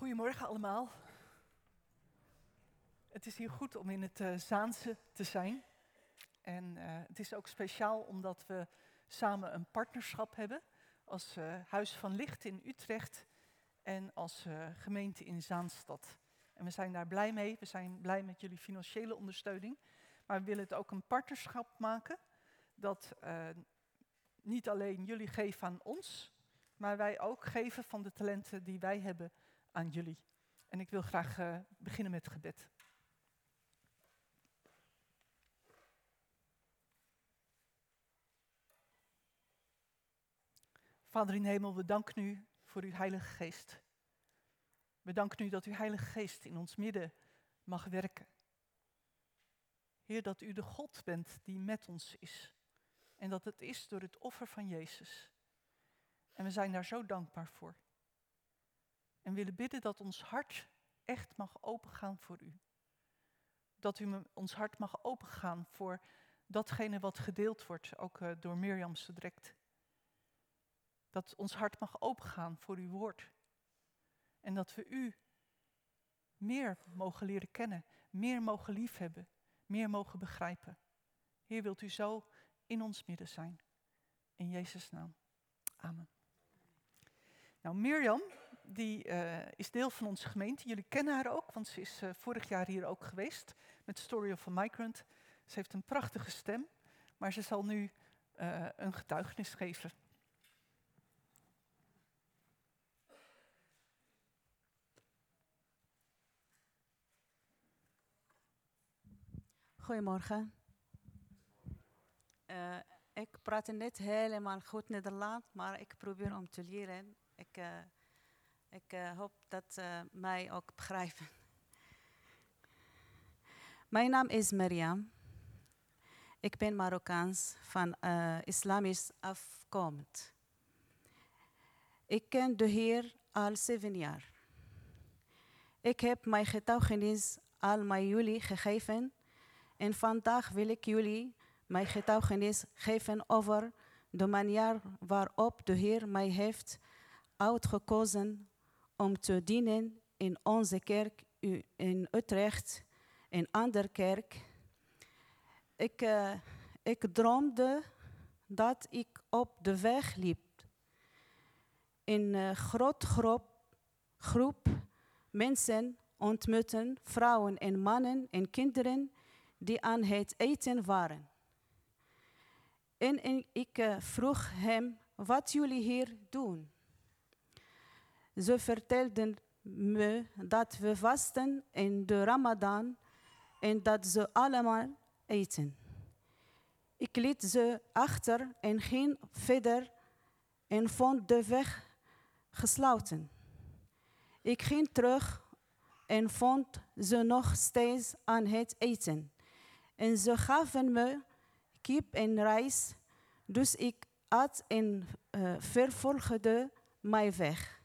Goedemorgen allemaal. Het is hier goed om in het uh, Zaanse te zijn. En uh, het is ook speciaal omdat we samen een partnerschap hebben als uh, Huis van Licht in Utrecht en als gemeente in Zaanstad. En we zijn daar blij mee. We zijn blij met jullie financiële ondersteuning. Maar we willen het ook een partnerschap maken dat niet alleen jullie geven aan ons, maar wij ook geven van de talenten die wij hebben aan jullie. En ik wil graag uh, beginnen met gebed. Vader in hemel, we danken u voor uw Heilige Geest. We danken u dat uw Heilige Geest in ons midden mag werken. Heer, dat u de God bent die met ons is. En dat het is door het offer van Jezus. En we zijn daar zo dankbaar voor. En willen bidden dat ons hart echt mag opengaan voor u. Dat u ons hart mag opengaan voor datgene wat gedeeld wordt, ook uh, door Mirjam zo direct. Dat ons hart mag opengaan voor uw woord. En dat we u meer mogen leren kennen, meer mogen liefhebben, meer mogen begrijpen. Heer, wilt u zo in ons midden zijn. In Jezus' naam. Amen. Nou, Mirjam, die uh, is deel van onze gemeente. Jullie kennen haar ook, want ze is uh, vorig jaar hier ook geweest met Story of a Migrant. Ze heeft een prachtige stem, maar ze zal nu uh, een getuigenis geven. Goedemorgen. ik praat niet helemaal goed Nederlands, maar ik probeer om te leren. Ik, ik uh, hoop dat uh, mij ook begrijpen. Mijn naam is Mariam. Ik ben Marokkaans van uh, islamisch afkomst. Ik ken de Heer al zeven jaar. Ik heb mijn getuigenis al met jullie gegeven en vandaag wil ik jullie mijn getuigenis geven over de manier waarop de Heer mij heeft uitgekozen om te dienen in onze kerk in Utrecht, in andere kerk. Ik, uh, ik droomde dat ik op de weg liep. In een groot groep, groep mensen ontmoeten, vrouwen en mannen en kinderen die aan het eten waren. En ik uh, vroeg hem wat jullie hier doen. Ze vertelden me dat we vasten in de Ramadan en dat ze allemaal eten. Ik liet ze achter en ging verder en vond de weg gesloten. Ik ging terug en vond ze nog steeds aan het eten. En ze gaven me kip en rijst, dus ik at en uh, vervolgde mijn weg.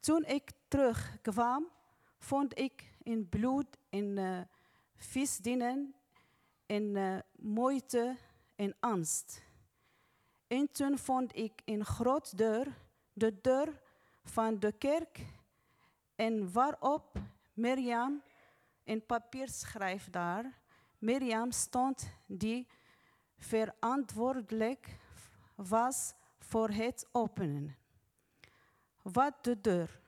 Toen ik terugkwam, vond ik in bloed, in uh, visdienen, in uh, moeite en angst. En toen vond ik een groot deur, de deur van de kerk, en waarop Mirjam in papier schrijft daar. Mirjam stond die verantwoordelijk was voor het openen wat de deur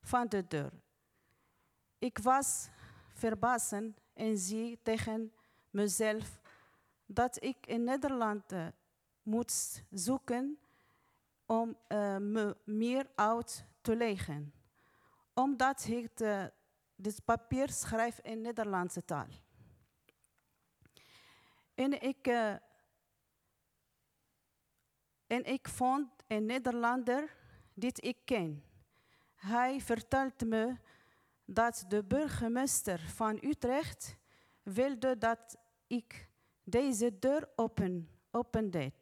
van de deur. Ik was verbaasd en zie tegen mezelf dat ik in Nederland uh, moet zoeken om uh, me meer uit te leggen. Omdat ik uh, dit papier schrijf in Nederlandse taal. En ik, en ik vond een Nederlander dit ik ken. Hij vertelt me dat de burgemeester van Utrecht wilde dat ik deze deur open, opende.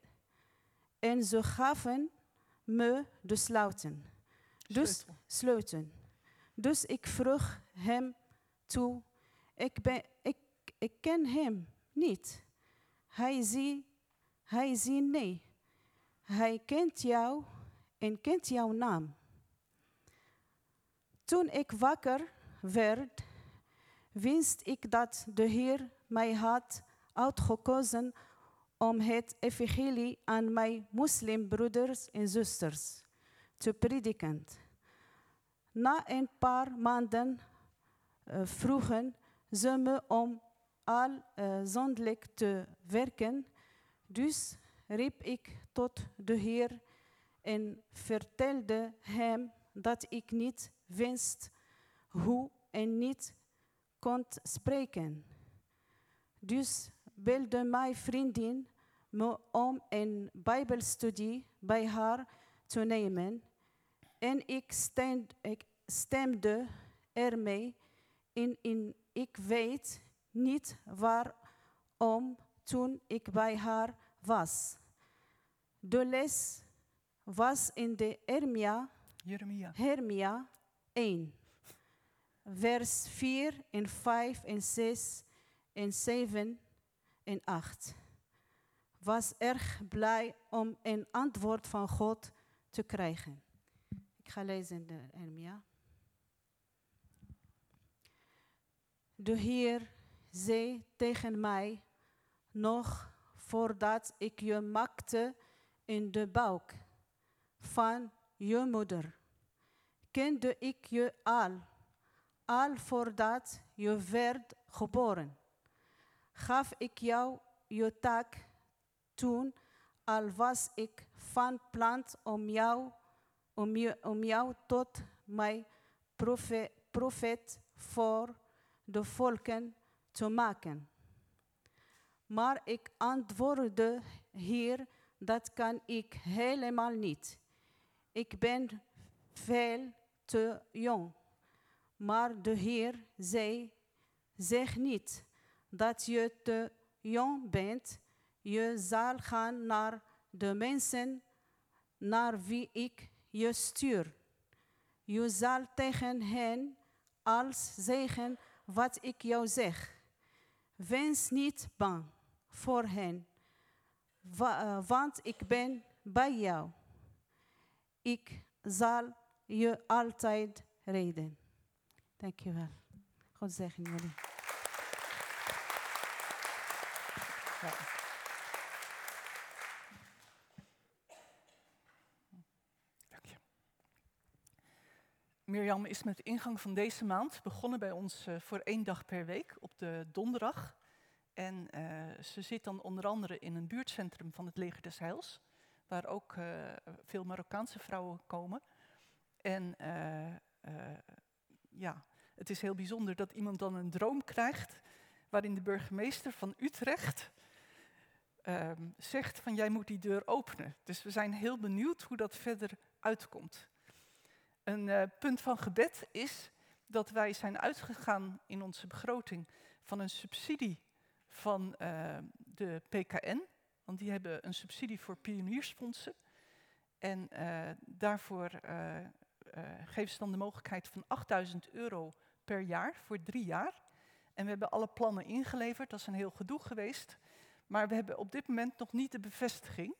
En ze gaven me de sluiten. Dus sluiten. Dus ik vroeg hem toe. Ik, ben, ik, ik ken hem niet. Hij zei, hij zei nee. Hij kent jou en kent jouw naam. Toen ik wakker werd, wist ik dat de Heer mij had uitgekozen om het evangelie aan mijn moslimbroeders en zusters te prediken. Na een paar maanden uh, vroegen ze me om al uh, zondelijk te werken, dus riep ik tot de Heer en vertelde hem dat ik niet wist hoe en niet kon spreken. Dus belde mijn vriendin me om een Bijbelstudie bij haar te nemen en ik, stemde, ermee in, in. Ik weet niet waarom toen ik bij haar was. De les was in de Hermia, Jeremia. Hermia 1, vers 4 en 5 en 6 en 7 en 8. Was erg blij om een antwoord van God te krijgen. Ik ga lezen de Hermia. De Heer zei tegen mij, nog voordat ik je maakte in de buik van je moeder, kende ik je al, al voordat je werd geboren. Gaf ik jou je taak toen, al was ik van plan om jou, om je, om jou tot mijn profeet, voor de volken te maken. Maar ik antwoordde, Heer, dat kan ik helemaal niet. Ik ben veel te jong. Maar de Heer zei, zeg niet dat je te jong bent. Je zal gaan naar de mensen naar wie ik je stuur. Je zal tegen hen als zeggen wat ik jou zeg. Wees niet bang voor hen, eh, want ik ben bij jou. Ik zal je altijd redden. Dankjewel. God zegen jullie. Ja. Mirjam is met de ingang van deze maand begonnen bij ons uh, voor één dag per week op de donderdag. En uh, ze zit dan onder andere in een buurtcentrum van het Leger des Heils, waar ook uh, veel Marokkaanse vrouwen komen. En ja, het is heel bijzonder dat iemand dan een droom krijgt waarin de burgemeester van Utrecht um, zegt van jij moet die deur openen. Dus we zijn heel benieuwd hoe dat verder uitkomt. Een punt van gebed is dat wij zijn uitgegaan in onze begroting van een subsidie van de PKN. Want die hebben een subsidie voor pioniersfondsen. En uh, daarvoor geven ze dan de mogelijkheid van 8000 euro per jaar voor drie jaar. En we hebben alle plannen ingeleverd. Dat is een heel gedoe geweest. Maar we hebben op dit moment nog niet de bevestiging.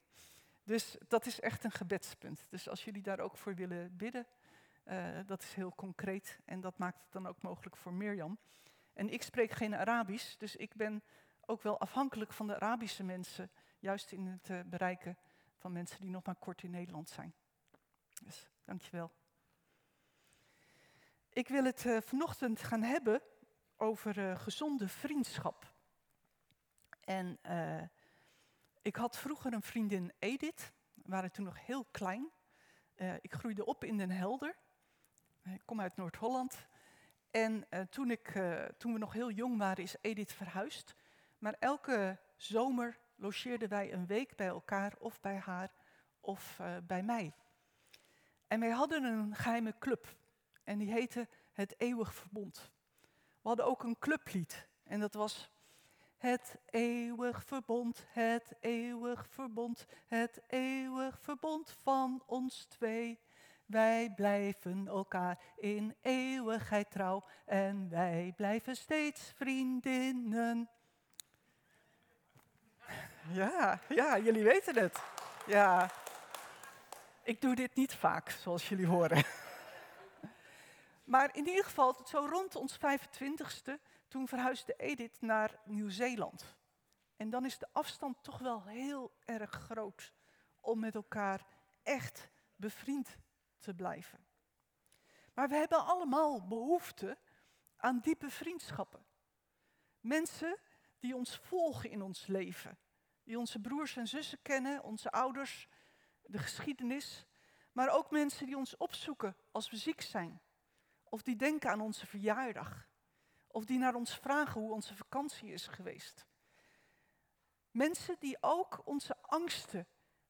Dus dat is echt een gebedspunt. Dus als jullie daar ook voor willen bidden, dat is heel concreet. En dat maakt het dan ook mogelijk voor Mirjam. En ik spreek geen Arabisch, dus ik ben ook wel afhankelijk van de Arabische mensen, juist in het uh, bereiken van mensen die nog maar kort in Nederland zijn. Dus dankjewel. Ik wil het uh, vanochtend gaan hebben over gezonde vriendschap. En ik had vroeger een vriendin Edith, we waren toen nog heel klein. Ik groeide op in Den Helder. Ik kom uit Noord-Holland. En toen, ik, toen we nog heel jong waren, is Edith verhuisd. Maar elke zomer logeerden wij een week bij elkaar, of bij haar, of bij mij. En wij hadden een geheime club. En die heette Het Eeuwig Verbond. We hadden ook een clublied. En dat was het eeuwig verbond, het eeuwig verbond, het eeuwig verbond van ons twee. Wij blijven elkaar in eeuwigheid trouw en wij blijven steeds vriendinnen. Ja, ja, jullie weten het. Ja. Ik doe dit niet vaak, zoals jullie horen. Maar in ieder geval, zo rond ons 25ste, toen verhuisde Edith naar Nieuw-Zeeland. En dan is de afstand toch wel heel erg groot om met elkaar echt bevriend te blijven. Maar we hebben allemaal behoefte aan diepe vriendschappen. Mensen die ons volgen in ons leven. Die onze broers en zussen kennen, onze ouders, de geschiedenis. Maar ook mensen die ons opzoeken als we ziek zijn. Of die denken aan onze verjaardag. Of die naar ons vragen hoe onze vakantie is geweest. Mensen die ook onze angsten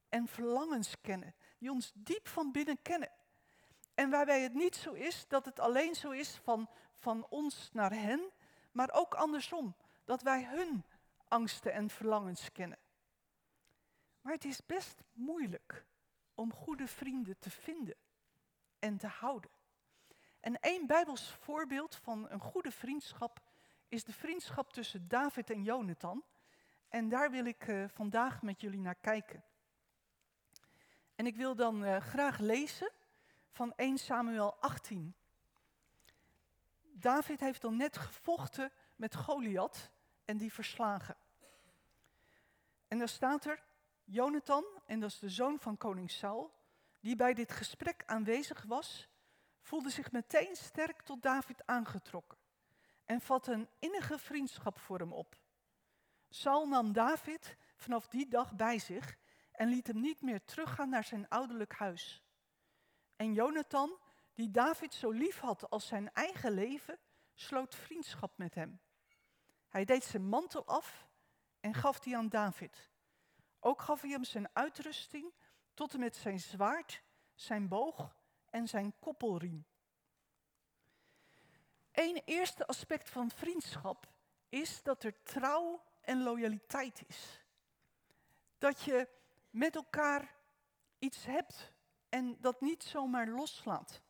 en verlangens kennen. Die ons diep van binnen kennen. En waarbij het niet zo is dat het alleen zo is van, van ons naar hen, maar ook andersom. Dat wij hun angsten en verlangens kennen. Maar het is best moeilijk om goede vrienden te vinden en te houden. En één Bijbels voorbeeld van een goede vriendschap is de vriendschap tussen David en Jonathan. En daar wil ik uh, vandaag met jullie naar kijken. En ik wil dan uh, graag lezen van 1 Samuel 18. David heeft dan net gevochten met Goliath en die verslagen. En dan staat er, Jonathan, en dat is de zoon van koning Saul, die bij dit gesprek aanwezig was, voelde zich meteen sterk tot David aangetrokken en vatte een innige vriendschap voor hem op. Saul nam David vanaf die dag bij zich en liet hem niet meer teruggaan naar zijn ouderlijk huis. En Jonathan, die David zo lief had als zijn eigen leven, sloot vriendschap met hem. Hij deed zijn mantel af en gaf die aan David. Ook gaf hij hem zijn uitrusting tot en met zijn zwaard, zijn boog en zijn koppelriem. Een eerste aspect van vriendschap is dat er trouw en loyaliteit is. Dat je met elkaar iets hebt en dat niet zomaar loslaat.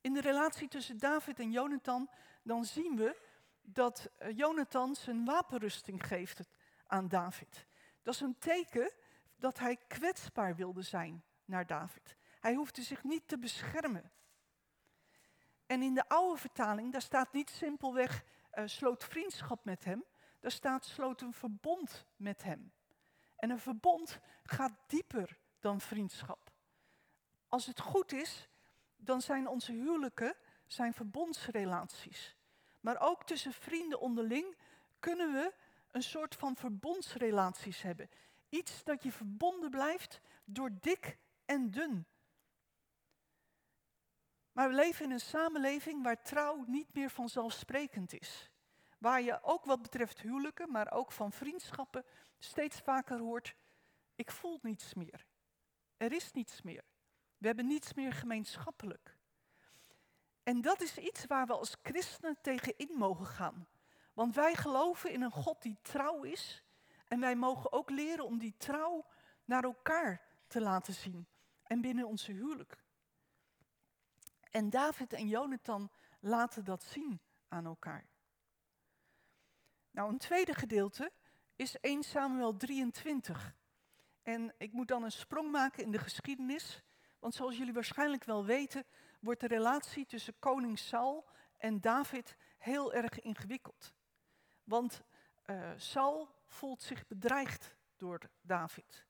In de relatie tussen David en Jonathan, dan zien we dat eh, Jonathan zijn wapenrusting geeft aan David. Dat is een teken dat hij kwetsbaar wilde zijn naar David. Hij hoefde zich niet te beschermen. En in de oude vertaling, daar staat niet simpelweg uh, sloot vriendschap met hem, daar staat sloot een verbond met hem. En een verbond gaat dieper dan vriendschap. Als het goed is, dan zijn onze huwelijken zijn verbondsrelaties. Maar ook tussen vrienden onderling kunnen we een soort van verbondsrelaties hebben. Iets dat je verbonden blijft door dik en dun. Maar we leven in een samenleving waar trouw niet meer vanzelfsprekend is. Waar je ook wat betreft huwelijken, maar ook van vriendschappen steeds vaker hoort, ik voel niets meer. Er is niets meer. We hebben niets meer gemeenschappelijk. En dat is iets waar we als christenen tegen in mogen gaan. Want wij geloven in een God die trouw is. En wij mogen ook leren om die trouw naar elkaar te laten zien. En binnen onze huwelijk. En David en Jonathan laten dat zien aan elkaar. Nou, een tweede gedeelte is 1 Samuel 23. En ik moet dan een sprong maken in de geschiedenis. Want zoals jullie waarschijnlijk wel weten, wordt de relatie tussen koning Saul en David heel erg ingewikkeld. Want uh, Saul voelt zich bedreigd door David.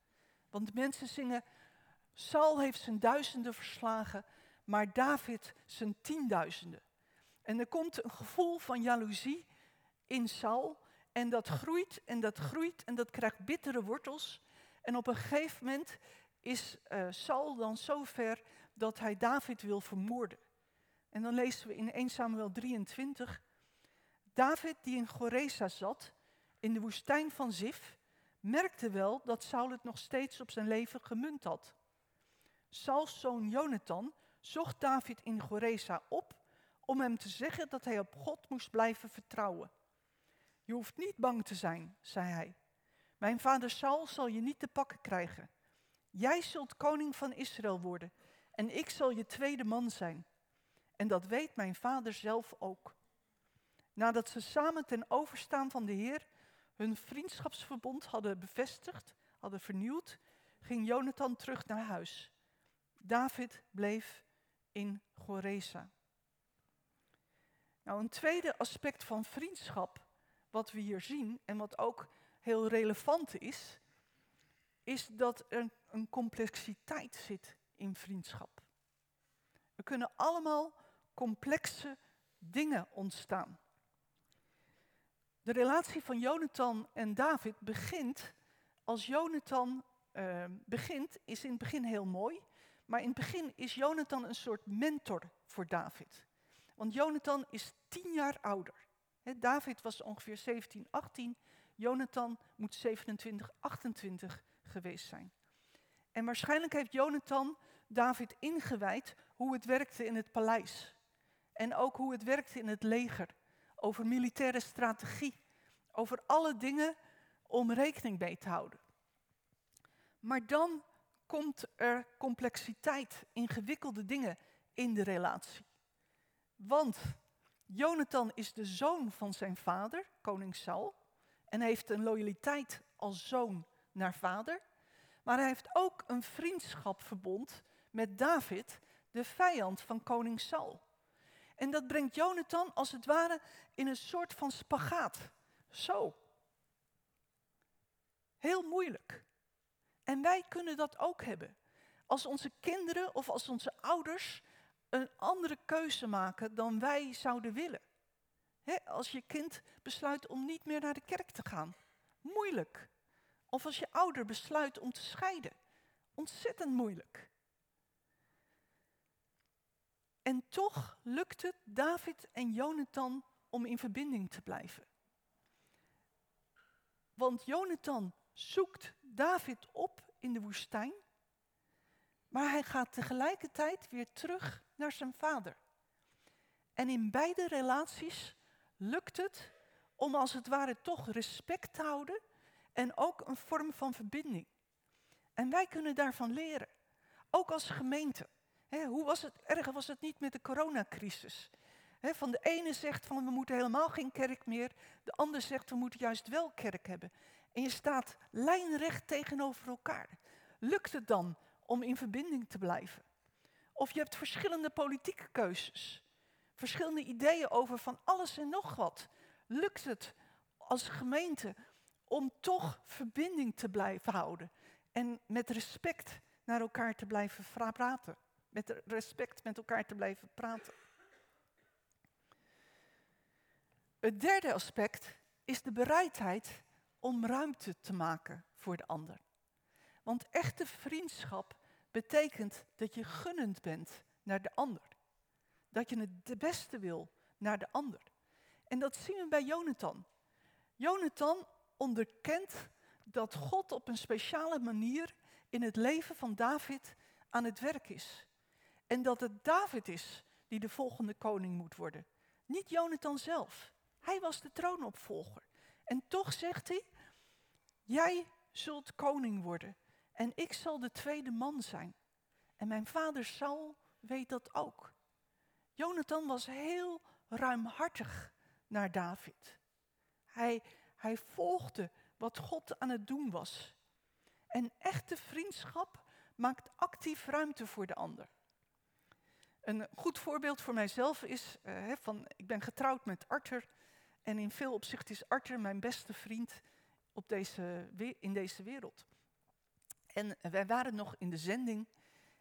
Want mensen zingen, Saul heeft zijn duizenden verslagen, maar David zijn tienduizenden. En er komt een gevoel van jaloezie in Saul en dat groeit en dat groeit en dat krijgt bittere wortels. En op een gegeven moment is uh, Saul dan zo ver dat hij David wil vermoorden. En dan lezen we in 1 Samuel 23, David die in Goresa zat, in de woestijn van Zif, merkte wel dat Saul het nog steeds op zijn leven gemunt had. Sauls zoon Jonathan zocht David in Goresa op om hem te zeggen dat hij op God moest blijven vertrouwen. Je hoeft niet bang te zijn, zei hij. Mijn vader Saul zal je niet te pakken krijgen. Jij zult koning van Israël worden en ik zal je tweede man zijn. En dat weet mijn vader zelf ook. Nadat ze samen ten overstaan van de Heer hun vriendschapsverbond hadden bevestigd, hadden vernieuwd, ging Jonathan terug naar huis. David bleef in Goresa. Nou, een tweede aspect van vriendschap, wat we hier zien en wat ook heel relevant is, is dat er een complexiteit zit in vriendschap. Er kunnen allemaal complexe dingen ontstaan. De relatie van Jonathan en David begint als Jonathan uh, begint, is in het begin heel mooi, maar in het begin is Jonathan een soort mentor voor David. Want Jonathan is tien jaar ouder. David was ongeveer 17, 18. Jonathan moet 27, 28 geweest zijn. En waarschijnlijk heeft Jonathan David ingewijd hoe het werkte in het paleis. En ook hoe het werkte in het leger. Over militaire strategie. Over alle dingen om rekening mee te houden. Maar dan komt er complexiteit, ingewikkelde dingen in de relatie. Want Jonathan is de zoon van zijn vader, koning Saul, en heeft een loyaliteit als zoon naar vader. Maar hij heeft ook een vriendschapverbond met David, de vijand van koning Saul. En dat brengt Jonathan als het ware in een soort van spagaat. Zo. Heel moeilijk. En wij kunnen dat ook hebben. Als onze kinderen of als onze ouders een andere keuze maken dan wij zouden willen. als je kind besluit om niet meer naar de kerk te gaan. Moeilijk. Of als je ouder besluit om te scheiden. Ontzettend moeilijk. En toch lukt het David en Jonathan om in verbinding te blijven. Want Jonathan zoekt David op in de woestijn, maar hij gaat tegelijkertijd weer terug naar zijn vader. En in beide relaties lukt het om als het ware toch respect te houden en ook een vorm van verbinding. En wij kunnen daarvan leren, ook als gemeente. Hoe was het, erger was het niet met de coronacrisis. van de ene zegt van we moeten helemaal geen kerk meer, de ander zegt we moeten juist wel kerk hebben. En je staat lijnrecht tegenover elkaar. Lukt het dan om in verbinding te blijven? Of je hebt verschillende politieke keuzes, verschillende ideeën over van alles en nog wat. Lukt het als gemeente om toch verbinding te blijven houden en met respect naar elkaar te blijven praten? Met respect met elkaar te blijven praten. Het derde aspect is de bereidheid om ruimte te maken voor de ander. Want echte vriendschap betekent dat je gunnend bent naar de ander. Dat je het de beste wil naar de ander. En dat zien we bij Jonathan. Jonathan onderkent dat God op een speciale manier in het leven van David aan het werk is. En dat het David is die de volgende koning moet worden. Niet Jonathan zelf. Hij was de troonopvolger. En toch zegt hij, jij zult koning worden en ik zal de tweede man zijn. En mijn vader Saul weet dat ook. Jonathan was heel ruimhartig naar David. Hij, hij volgde wat God aan het doen was. En echte vriendschap maakt actief ruimte voor de ander. Een goed voorbeeld voor mijzelf is, uh, van, ik ben getrouwd met Arthur. En in veel opzichten is Arthur mijn beste vriend op deze, in deze wereld. En wij waren nog in de zending.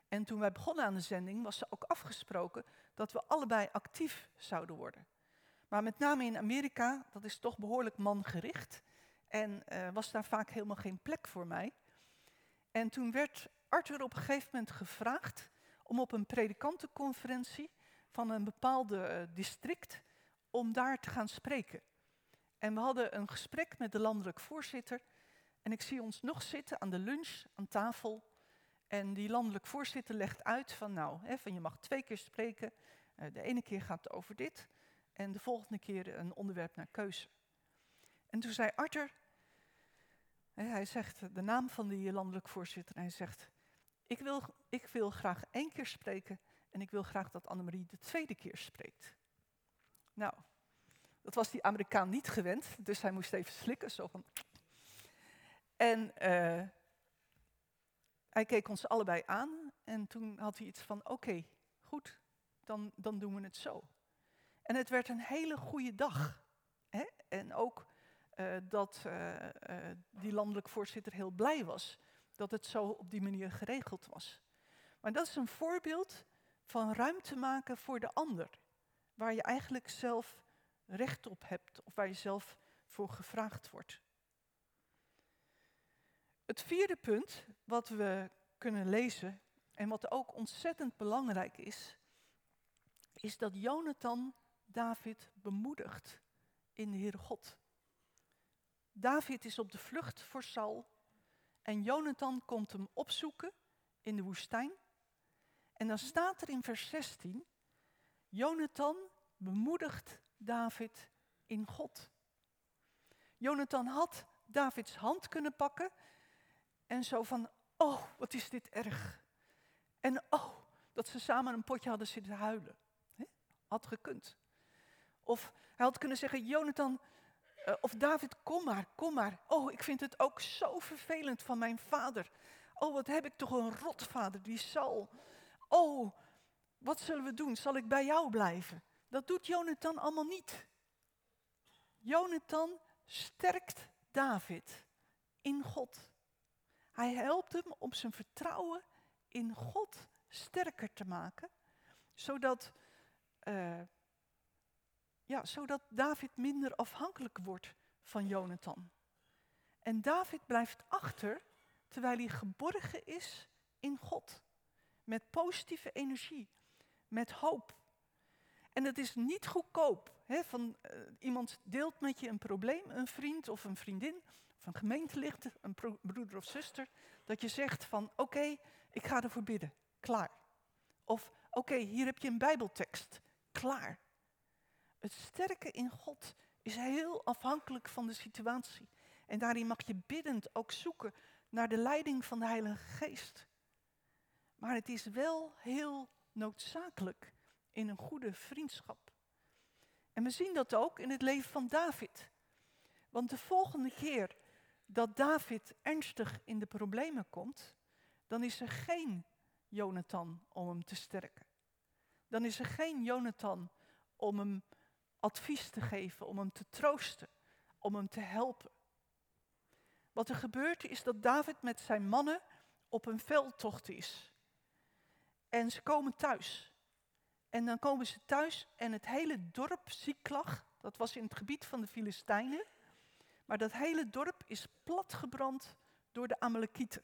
En toen wij begonnen aan de zending, was er ook afgesproken dat we allebei actief zouden worden. Maar met name in Amerika, dat is toch behoorlijk mangericht. En uh, was daar vaak helemaal geen plek voor mij. En toen werd Arthur op een gegeven moment gevraagd om op een predikantenconferentie van een bepaalde uh, district, om daar te gaan spreken. En we hadden een gesprek met de landelijk voorzitter. En ik zie ons nog zitten aan de lunch, aan tafel. En die landelijk voorzitter legt uit van nou, hè, van je mag twee keer spreken. Uh, de ene keer gaat het over dit en de volgende keer een onderwerp naar keuze. En toen zei Arthur, hij zegt de naam van die landelijk voorzitter. En hij zegt, ik wil, ik wil graag één keer spreken en ik wil graag dat Annemarie de tweede keer spreekt. Nou, dat was die Amerikaan niet gewend, dus hij moest even slikken, zo van... En uh, hij keek ons allebei aan en toen had hij iets van, oké, goed, dan, dan doen we het zo. En het werd een hele goede dag. Hè? En ook uh, dat uh, die landelijk voorzitter heel blij was dat het zo op die manier geregeld was. Maar dat is een voorbeeld van ruimte maken voor de ander, waar je eigenlijk zelf recht op hebt of waar je zelf voor gevraagd wordt. Het vierde punt wat we kunnen lezen en wat ook ontzettend belangrijk is, is dat Jonathan David bemoedigt in de Heere God. David is op de vlucht voor Saul en Jonathan komt hem opzoeken in de woestijn. En dan staat er in vers 16, Jonathan bemoedigt David in God. Jonathan had Davids hand kunnen pakken en zo van, oh, wat is dit erg. En oh, dat ze samen een potje hadden zitten huilen. Had gekund. Of hij had kunnen zeggen, Jonathan, uh, of David, kom maar, kom maar. Oh, ik vind het ook zo vervelend van mijn vader. Oh, wat heb ik toch een rotvader, die zal. Oh, wat zullen we doen? Zal ik bij jou blijven? Dat doet Jonathan allemaal niet. Jonathan sterkt David in God. Hij helpt hem om zijn vertrouwen in God sterker te maken, zodat, uh, ja, zodat David minder afhankelijk wordt van Jonathan. En David blijft achter terwijl hij geborgen is in God. Met positieve energie, met hoop. En het is niet goedkoop. Hè, van, uh, iemand deelt met je een probleem, een vriend of een vriendin, of een gemeentelid, een broeder of zuster, dat je zegt van oké, ik ga ervoor bidden, klaar. Of oké, hier heb je een bijbeltekst, klaar. Het sterke in God is heel afhankelijk van de situatie. En daarin mag je biddend ook zoeken naar de leiding van de Heilige Geest. Maar het is wel heel noodzakelijk in een goede vriendschap. En we zien dat ook in het leven van David. Want de volgende keer dat David ernstig in de problemen komt, dan is er geen Jonathan om hem te sterken. Dan is er geen Jonathan om hem advies te geven, om hem te troosten, om hem te helpen. Wat er gebeurt is dat David met zijn mannen op een veldtocht is. En ze komen thuis. En dan komen ze thuis en het hele dorp Ziklag, dat was in het gebied van de Filistijnen, maar dat hele dorp is platgebrand door de Amalekieten.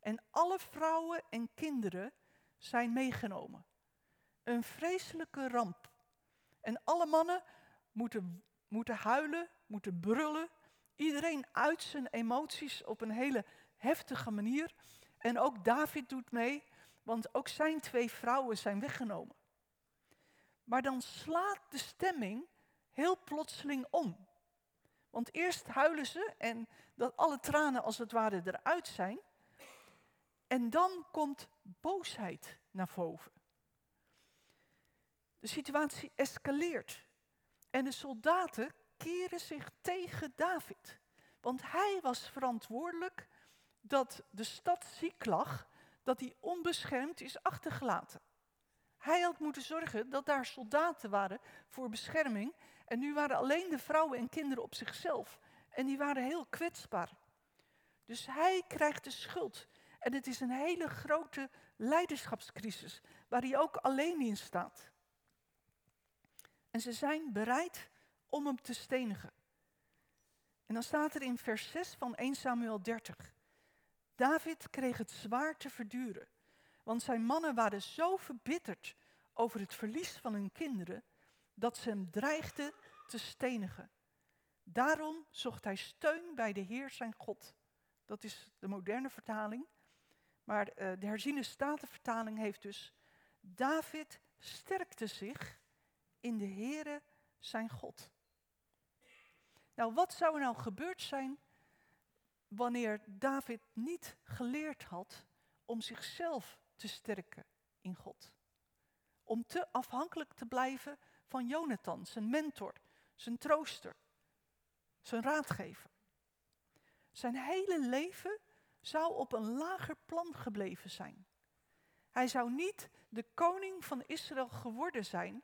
En alle vrouwen en kinderen zijn meegenomen. Een vreselijke ramp. En alle mannen moeten, moeten huilen, moeten brullen. Iedereen uit zijn emoties op een hele heftige manier. En ook David doet mee, want ook zijn twee vrouwen zijn weggenomen. Maar dan slaat de stemming heel plotseling om. Want eerst huilen ze en dat alle tranen als het ware eruit zijn. En dan komt boosheid naar boven. De situatie escaleert. En de soldaten keren zich tegen David. Want hij was verantwoordelijk dat de stad Ziklag, dat die onbeschermd is achtergelaten. Hij had moeten zorgen dat daar soldaten waren voor bescherming. En nu waren alleen de vrouwen en kinderen op zichzelf. En die waren heel kwetsbaar. Dus hij krijgt de schuld. En het is een hele grote leiderschapscrisis, waar hij ook alleen in staat. En ze zijn bereid om hem te stenigen. En dan staat er in vers 6 van 1 Samuel 30. David kreeg het zwaar te verduren, want zijn mannen waren zo verbitterd over het verlies van hun kinderen, dat ze hem dreigden te stenigen. Daarom zocht hij steun bij de Heer zijn God. Dat is de moderne vertaling. Maar uh, de herziene statenvertaling heeft dus, David sterkte zich in de Heere zijn God. Nou, wat zou er nou gebeurd zijn wanneer David niet geleerd had om zichzelf te sterken in God? Om te afhankelijk te blijven van Jonathan, zijn mentor, zijn trooster, zijn raadgever. Zijn hele leven zou op een lager plan gebleven zijn. Hij zou niet de koning van Israël geworden zijn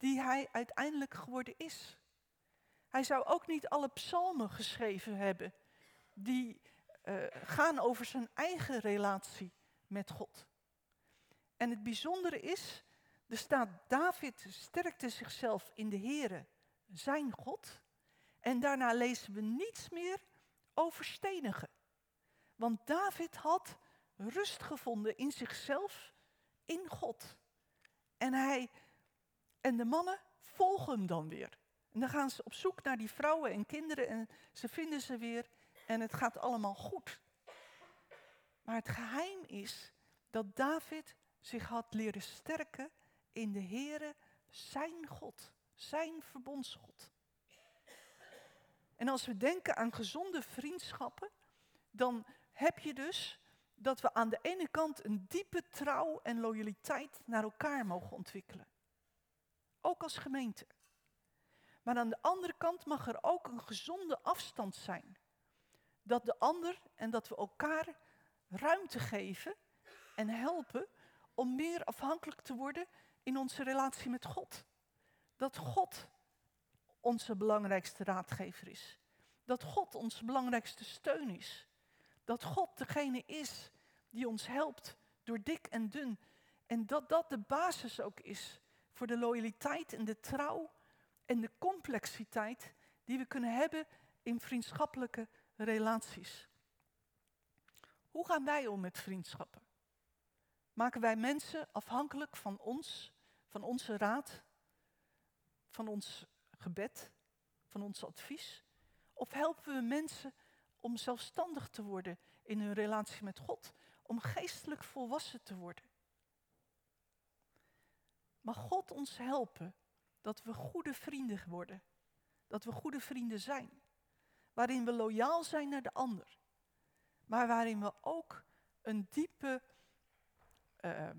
die hij uiteindelijk geworden is. Hij zou ook niet alle psalmen geschreven hebben die uh, gaan over zijn eigen relatie met God. En het bijzondere is, er staat David sterkte zichzelf in de Here, zijn God. En daarna lezen we niets meer over stenigen. Want David had rust gevonden in zichzelf, in God. En hij en de mannen volgen hem dan weer. En dan gaan ze op zoek naar die vrouwen en kinderen en ze vinden ze weer en het gaat allemaal goed. Maar het geheim is dat David zich had leren sterken in de Heere, zijn God, zijn verbondsgod. En als we denken aan gezonde vriendschappen, dan heb je dus dat we aan de ene kant een diepe trouw en loyaliteit naar elkaar mogen ontwikkelen. Ook als gemeente. Maar aan de andere kant mag er ook een gezonde afstand zijn. Dat de ander en dat we elkaar ruimte geven en helpen om meer afhankelijk te worden in onze relatie met God. Dat God onze belangrijkste raadgever is. Dat God onze belangrijkste steun is. Dat God degene is die ons helpt door dik en dun. En dat dat de basis ook is voor de loyaliteit en de trouw en de complexiteit die we kunnen hebben in vriendschappelijke relaties. Hoe gaan wij om met vriendschappen? Maken wij mensen afhankelijk van ons, van onze raad, van ons gebed, van ons advies? Of helpen we mensen om zelfstandig te worden in hun relatie met God, om geestelijk volwassen te worden? Mag God ons helpen dat we goede vrienden worden, dat we goede vrienden zijn, waarin we loyaal zijn naar de ander, maar waarin we ook een diepe uh,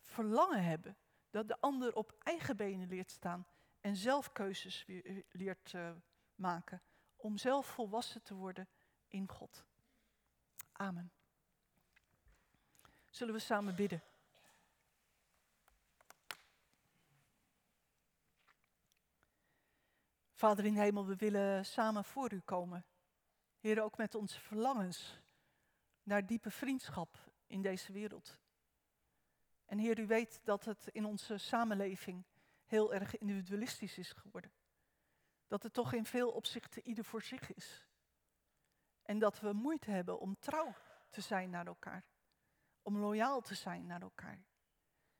verlangen hebben dat de ander op eigen benen leert staan en zelf keuzes eh, leert uh, maken om zelf volwassen te worden in God. Amen. Zullen we samen bidden? Vader in hemel, we willen samen voor u komen. Heer, ook met onze verlangens naar diepe vriendschap in deze wereld. En Heer, u weet dat het in onze samenleving heel erg individualistisch is geworden. Dat het toch in veel opzichten ieder voor zich is. En dat we moeite hebben om trouw te zijn naar elkaar. Om loyaal te zijn naar elkaar.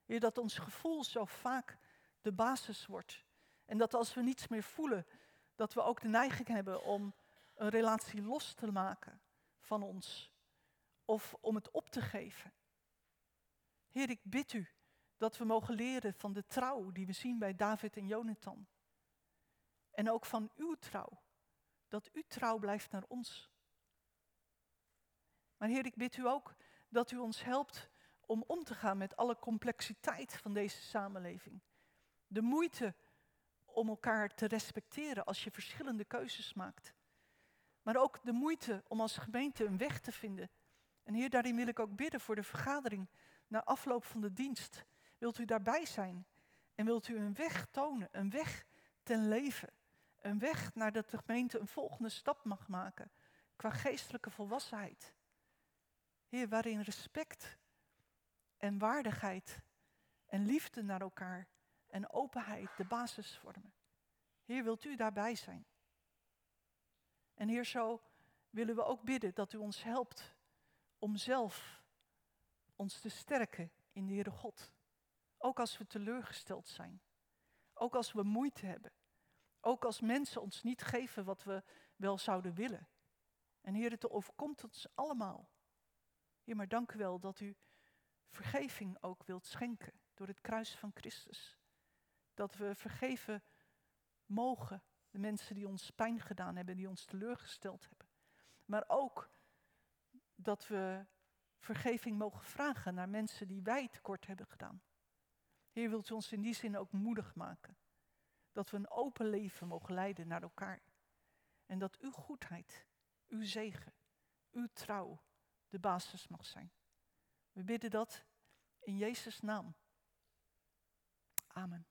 Heer, dat ons gevoel zo vaak de basis wordt. En dat als we niets meer voelen, dat we ook de neiging hebben om een relatie los te maken van ons. Of om het op te geven. Heer, ik bid u dat we mogen leren van de trouw die we zien bij David en Jonathan. En ook van uw trouw. Dat u trouw blijft naar ons. Maar Heer, ik bid u ook dat u ons helpt om om te gaan met alle complexiteit van deze samenleving. De moeite om elkaar te respecteren als je verschillende keuzes maakt. Maar ook de moeite om als gemeente een weg te vinden. En Heer, daarin wil ik ook bidden voor de vergadering na afloop van de dienst. Wilt u daarbij zijn? En wilt u een weg tonen, een weg ten leven? Een weg naar dat de gemeente een volgende stap mag maken qua geestelijke volwassenheid. Heer, waarin respect en waardigheid en liefde naar elkaar en openheid de basis vormen. Heer, wilt u daarbij zijn? En Heer, zo willen we ook bidden dat u ons helpt om zelf ons te sterken in de Heere God. Ook als we teleurgesteld zijn. Ook als we moeite hebben. Ook als mensen ons niet geven wat we wel zouden willen. En Heer, het overkomt ons allemaal. Heer, maar dank u wel dat u vergeving ook wilt schenken door het kruis van Christus. Dat we vergeven mogen de mensen die ons pijn gedaan hebben, die ons teleurgesteld hebben. Maar ook dat we vergeving mogen vragen naar mensen die wij tekort hebben gedaan. Heer, wilt u ons in die zin ook moedig maken. Dat we een open leven mogen leiden naar elkaar. En dat uw goedheid, uw zegen, uw trouw de basis mag zijn. We bidden dat in Jezus' naam. Amen.